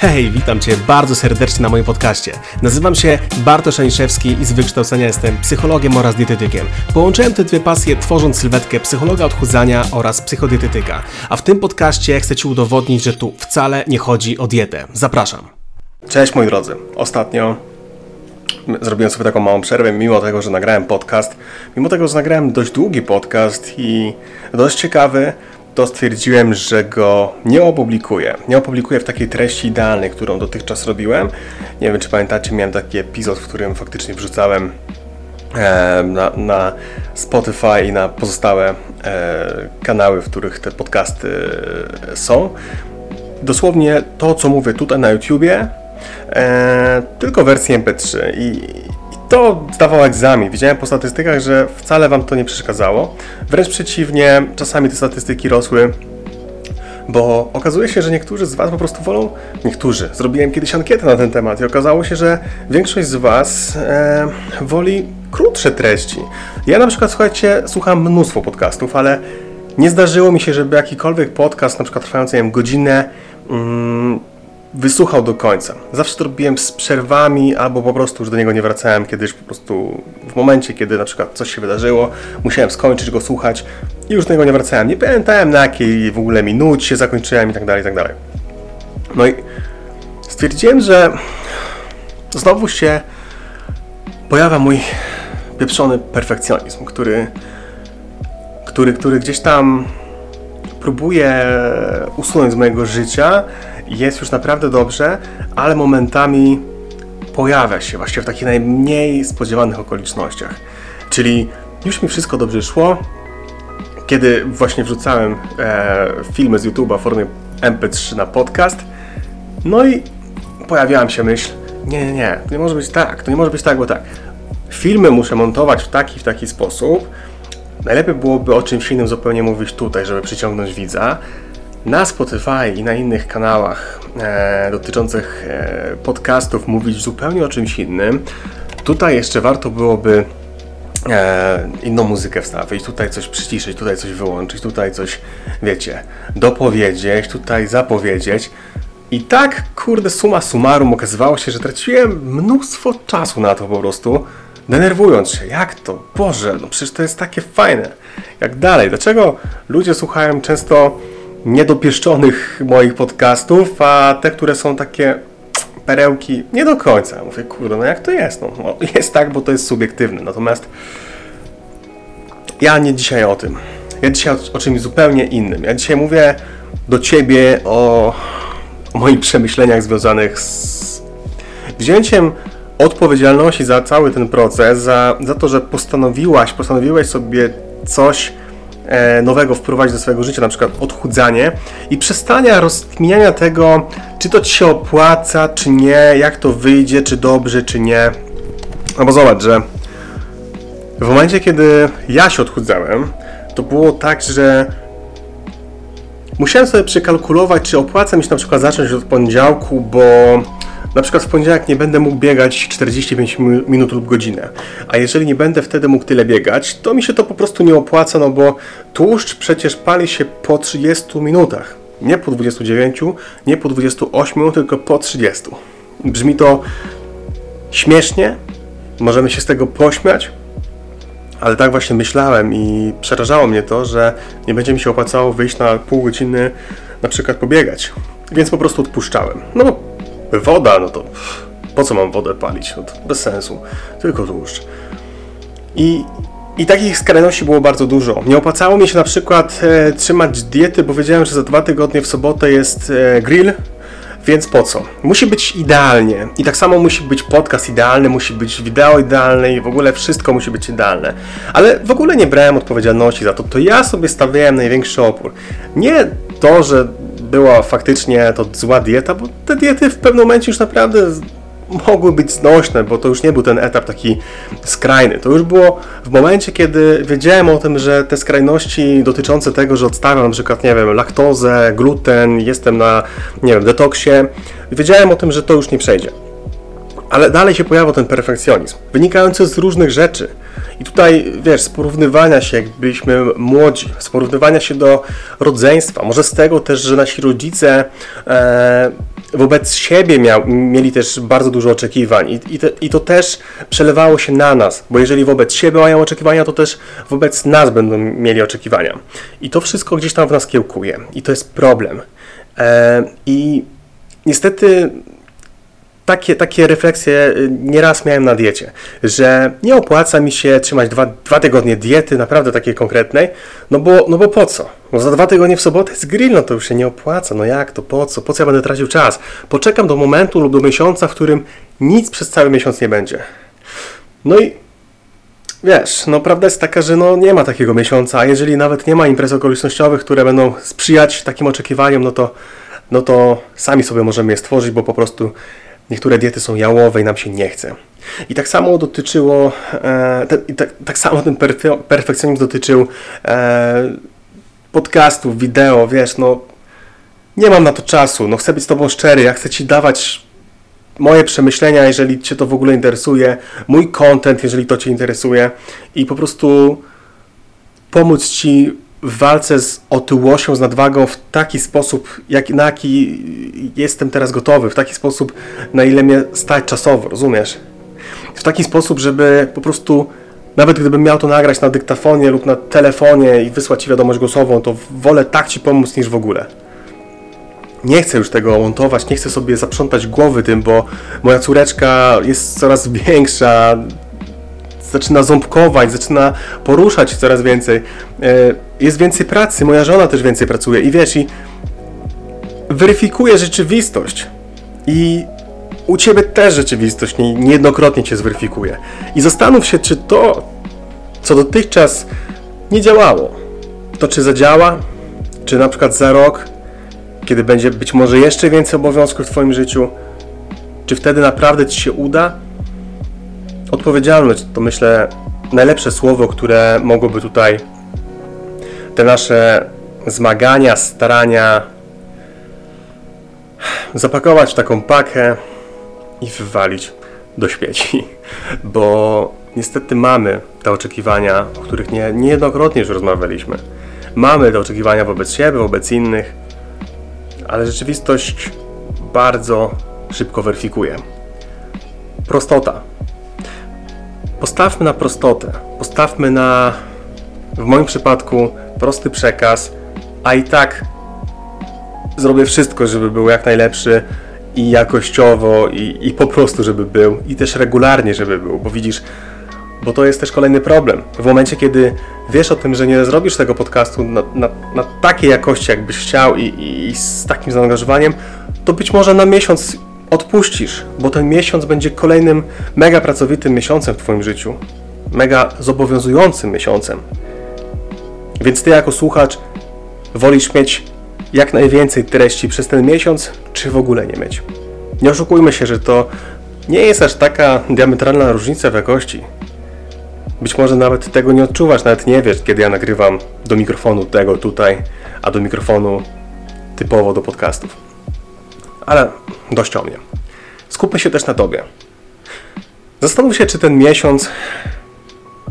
Hej, witam Cię bardzo serdecznie na moim podcaście. Nazywam się Bartosz Aniszewski i z wykształcenia jestem psychologiem oraz dietetykiem. Połączyłem te dwie pasje tworząc sylwetkę psychologa odchudzania oraz psychodietetyka. A w tym podcaście chcę Ci udowodnić, że tu wcale nie chodzi o dietę. Zapraszam. Cześć moi drodzy. Ostatnio zrobiłem sobie taką małą przerwę, mimo tego, że nagrałem podcast. Mimo tego, że nagrałem dość długi podcast i dość ciekawy, to stwierdziłem, że go nie opublikuję. Nie opublikuję w takiej treści idealnej, którą dotychczas robiłem. Nie wiem, czy pamiętacie, miałem taki epizod, w którym faktycznie wrzucałem e, na, na Spotify i na pozostałe e, kanały, w których te podcasty e, są. Dosłownie to, co mówię tutaj na YouTubie, e, tylko wersję MP3 i, to zdawał egzamin. Widziałem po statystykach, że wcale Wam to nie przeszkadzało. Wręcz przeciwnie, czasami te statystyki rosły, bo okazuje się, że niektórzy z Was po prostu wolą, niektórzy, zrobiłem kiedyś ankietę na ten temat i okazało się, że większość z Was e, woli krótsze treści. Ja na przykład, słuchajcie, słucham mnóstwo podcastów, ale nie zdarzyło mi się, żeby jakikolwiek podcast, na przykład trwający, nie wiem, godzinę, mm, wysłuchał do końca. Zawsze to robiłem z przerwami, albo po prostu już do niego nie wracałem, kiedy już po prostu w momencie, kiedy na przykład coś się wydarzyło, musiałem skończyć go słuchać i już do niego nie wracałem. Nie pamiętałem na jakiej w ogóle minucie zakończyłem i tak dalej, i tak dalej. No i stwierdziłem, że znowu się pojawia mój pieprzony perfekcjonizm, który, który, który gdzieś tam próbuje usunąć z mojego życia jest już naprawdę dobrze, ale momentami pojawia się właśnie w takich najmniej spodziewanych okolicznościach. Czyli już mi wszystko dobrze szło, kiedy właśnie wrzucałem e, filmy z YouTube'a w formie MP3 na podcast, no i pojawiała się myśl, nie, nie, nie, to nie może być tak, to nie może być tak, bo tak. Filmy muszę montować w taki, w taki sposób. Najlepiej byłoby o czymś innym zupełnie mówić tutaj, żeby przyciągnąć widza na Spotify i na innych kanałach e, dotyczących e, podcastów mówić zupełnie o czymś innym. Tutaj jeszcze warto byłoby e, inną muzykę wstawić, tutaj coś przyciszyć, tutaj coś wyłączyć, tutaj coś, wiecie, dopowiedzieć, tutaj zapowiedzieć. I tak, kurde, suma summarum okazywało się, że traciłem mnóstwo czasu na to po prostu, denerwując się. Jak to? Boże, no przecież to jest takie fajne. Jak dalej? Dlaczego ludzie słuchają często niedopieszczonych moich podcastów, a te, które są takie perełki, nie do końca. Mówię, kurde, no jak to jest? No, no, jest tak, bo to jest subiektywne. Natomiast ja nie dzisiaj o tym. Ja dzisiaj o, o czymś zupełnie innym. Ja dzisiaj mówię do Ciebie o, o moich przemyśleniach związanych z wzięciem odpowiedzialności za cały ten proces, za, za to, że postanowiłaś, postanowiłeś sobie coś nowego wprowadzić do swojego życia, na przykład odchudzanie i przestania rozkminiania tego, czy to ci się opłaca, czy nie, jak to wyjdzie, czy dobrze, czy nie. No bo zobacz, że w momencie, kiedy ja się odchudzałem, to było tak, że musiałem sobie przekalkulować, czy opłaca mi się na przykład zacząć od poniedziałku, bo na przykład w poniedziałek nie będę mógł biegać 45 minut lub godzinę, a jeżeli nie będę wtedy mógł tyle biegać, to mi się to po prostu nie opłaca, no bo tłuszcz przecież pali się po 30 minutach. Nie po 29, nie po 28 minut, tylko po 30. Brzmi to śmiesznie, możemy się z tego pośmiać, ale tak właśnie myślałem i przerażało mnie to, że nie będzie mi się opłacało wyjść na pół godziny na przykład pobiegać. Więc po prostu odpuszczałem. No bo woda, no to po co mam wodę palić? No bez sensu, tylko tłuszcz. I, i takich skrajności było bardzo dużo. Nie opłacało mi się na przykład e, trzymać diety, bo wiedziałem, że za dwa tygodnie w sobotę jest e, grill, więc po co? Musi być idealnie. I tak samo musi być podcast idealny, musi być wideo idealne i w ogóle wszystko musi być idealne. Ale w ogóle nie brałem odpowiedzialności za to. To ja sobie stawiałem największy opór. Nie to, że była faktycznie to zła dieta, bo te diety w pewnym momencie już naprawdę mogły być znośne, bo to już nie był ten etap taki skrajny. To już było w momencie, kiedy wiedziałem o tym, że te skrajności dotyczące tego, że odstawiam na przykład, nie wiem, laktozę, gluten, jestem na, nie wiem, detoksie, wiedziałem o tym, że to już nie przejdzie. Ale dalej się pojawiał ten perfekcjonizm, wynikający z różnych rzeczy. I tutaj, wiesz, z porównywania się, jak byliśmy młodzi, z porównywania się do rodzeństwa, może z tego też, że nasi rodzice e, wobec siebie miał, mieli też bardzo dużo oczekiwań I, i, te, i to też przelewało się na nas, bo jeżeli wobec siebie mają oczekiwania, to też wobec nas będą mieli oczekiwania. I to wszystko gdzieś tam w nas kiełkuje i to jest problem. E, I niestety takie, takie refleksje y, nieraz miałem na diecie, że nie opłaca mi się trzymać dwa, dwa tygodnie diety, naprawdę takiej konkretnej, no bo, no bo po co? No za dwa tygodnie w sobotę jest grill, no to już się nie opłaca, no jak to, po co? Po co ja będę tracił czas? Poczekam do momentu lub do miesiąca, w którym nic przez cały miesiąc nie będzie. No i Wiesz, no prawda jest taka, że no nie ma takiego miesiąca, a jeżeli nawet nie ma imprez okolicznościowych, które będą sprzyjać takim oczekiwaniom, no to, no to sami sobie możemy je stworzyć, bo po prostu niektóre diety są jałowe i nam się nie chce. I tak samo dotyczyło, e, te, tak, tak samo ten perfe, perfekcjonizm dotyczył e, podcastów, wideo, wiesz, no nie mam na to czasu, no chcę być z Tobą szczery, ja chcę Ci dawać moje przemyślenia, jeżeli Cię to w ogóle interesuje, mój content, jeżeli to Cię interesuje i po prostu pomóc Ci w walce z otyłością, z nadwagą w taki sposób, jak, na jaki jestem teraz gotowy, w taki sposób, na ile mnie stać czasowo, rozumiesz? W taki sposób, żeby po prostu, nawet gdybym miał to nagrać na dyktafonie lub na telefonie i wysłać Ci wiadomość głosową, to wolę tak Ci pomóc niż w ogóle. Nie chcę już tego montować, nie chcę sobie zaprzątać głowy tym, bo moja córeczka jest coraz większa, zaczyna ząbkować, zaczyna poruszać coraz więcej. E, jest więcej pracy, moja żona też więcej pracuje i wiesz, i weryfikuje rzeczywistość. I u ciebie też rzeczywistość niejednokrotnie cię zweryfikuje. I zastanów się, czy to, co dotychczas nie działało, to czy zadziała, czy na przykład za rok, kiedy będzie być może jeszcze więcej obowiązków w Twoim życiu, czy wtedy naprawdę Ci się uda? Odpowiedzialność to myślę najlepsze słowo, które mogłoby tutaj te nasze zmagania, starania zapakować w taką pakę i wywalić do śmieci. Bo niestety mamy te oczekiwania, o których nie, niejednokrotnie już rozmawialiśmy. Mamy te oczekiwania wobec siebie, wobec innych, ale rzeczywistość bardzo szybko weryfikuje. Prostota Postawmy na prostotę. Postawmy na, w moim przypadku, prosty przekaz, a i tak zrobię wszystko, żeby był jak najlepszy i jakościowo, i, i po prostu, żeby był, i też regularnie, żeby był, bo widzisz, bo to jest też kolejny problem. W momencie, kiedy wiesz o tym, że nie zrobisz tego podcastu na, na, na takiej jakości, jakbyś chciał, i, i, i z takim zaangażowaniem, to być może na miesiąc odpuścisz, bo ten miesiąc będzie kolejnym mega pracowitym miesiącem w Twoim życiu, mega zobowiązującym miesiącem. Więc Ty jako słuchacz wolisz mieć jak najwięcej treści przez ten miesiąc, czy w ogóle nie mieć. Nie oszukujmy się, że to nie jest aż taka diametralna różnica w jakości. Być może nawet tego nie odczuwasz, nawet nie wiesz, kiedy ja nagrywam do mikrofonu tego tutaj, a do mikrofonu typowo do podcastów. Ale dość o mnie. Skupmy się też na Tobie. Zastanów się, czy ten miesiąc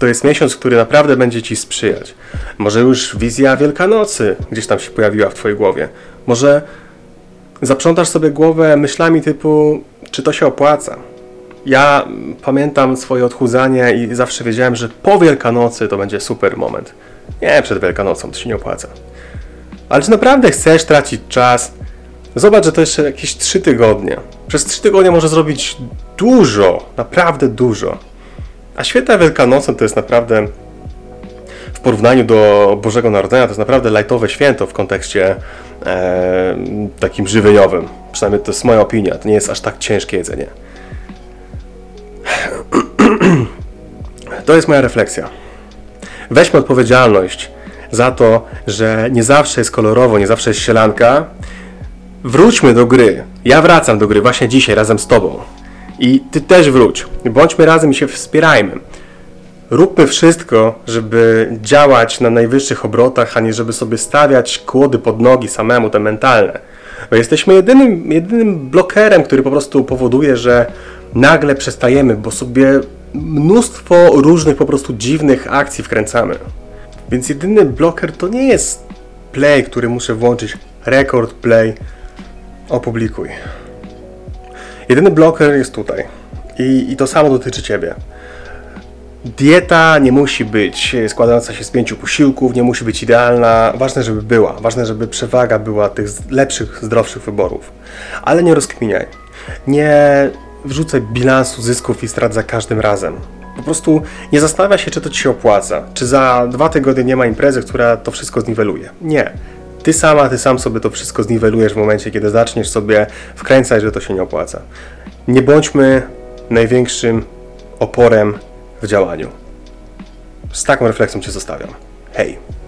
to jest miesiąc, który naprawdę będzie Ci sprzyjać. Może już wizja Wielkanocy gdzieś tam się pojawiła w Twojej głowie. Może zaprzątasz sobie głowę myślami typu, czy to się opłaca. Ja pamiętam swoje odchudzanie i zawsze wiedziałem, że po Wielkanocy to będzie super moment. Nie przed Wielkanocą, to się nie opłaca. Ale czy naprawdę chcesz tracić czas Zobacz, że to jeszcze jakieś 3 tygodnie. Przez 3 tygodnie może zrobić dużo, naprawdę dużo. A święta Wielkanocą to jest naprawdę w porównaniu do Bożego Narodzenia to jest naprawdę lajtowe święto w kontekście e, takim żywieniowym. Przynajmniej to jest moja opinia. To nie jest aż tak ciężkie jedzenie. To jest moja refleksja. Weźmy odpowiedzialność za to, że nie zawsze jest kolorowo, nie zawsze jest sielanka Wróćmy do gry. Ja wracam do gry właśnie dzisiaj razem z Tobą. I Ty też wróć. Bądźmy razem i się wspierajmy. Róbmy wszystko, żeby działać na najwyższych obrotach, a nie żeby sobie stawiać kłody pod nogi samemu, te mentalne. Bo jesteśmy jedynym, jedynym blokerem, który po prostu powoduje, że nagle przestajemy, bo sobie mnóstwo różnych po prostu dziwnych akcji wkręcamy. Więc jedyny bloker to nie jest play, który muszę włączyć, record play, opublikuj. Jedyny bloker jest tutaj. I, I to samo dotyczy Ciebie. Dieta nie musi być składająca się z pięciu posiłków, nie musi być idealna. Ważne, żeby była. Ważne, żeby przewaga była tych lepszych, zdrowszych wyborów. Ale nie rozkminiaj. Nie wrzucaj bilansu zysków i strat za każdym razem. Po prostu nie zastanawia się, czy to Ci się opłaca. Czy za dwa tygodnie nie ma imprezy, która to wszystko zniweluje. Nie. Ty sama, ty sam sobie to wszystko zniwelujesz w momencie, kiedy zaczniesz sobie wkręcać, że to się nie opłaca. Nie bądźmy największym oporem w działaniu. Z taką refleksją Cię zostawiam. Hej!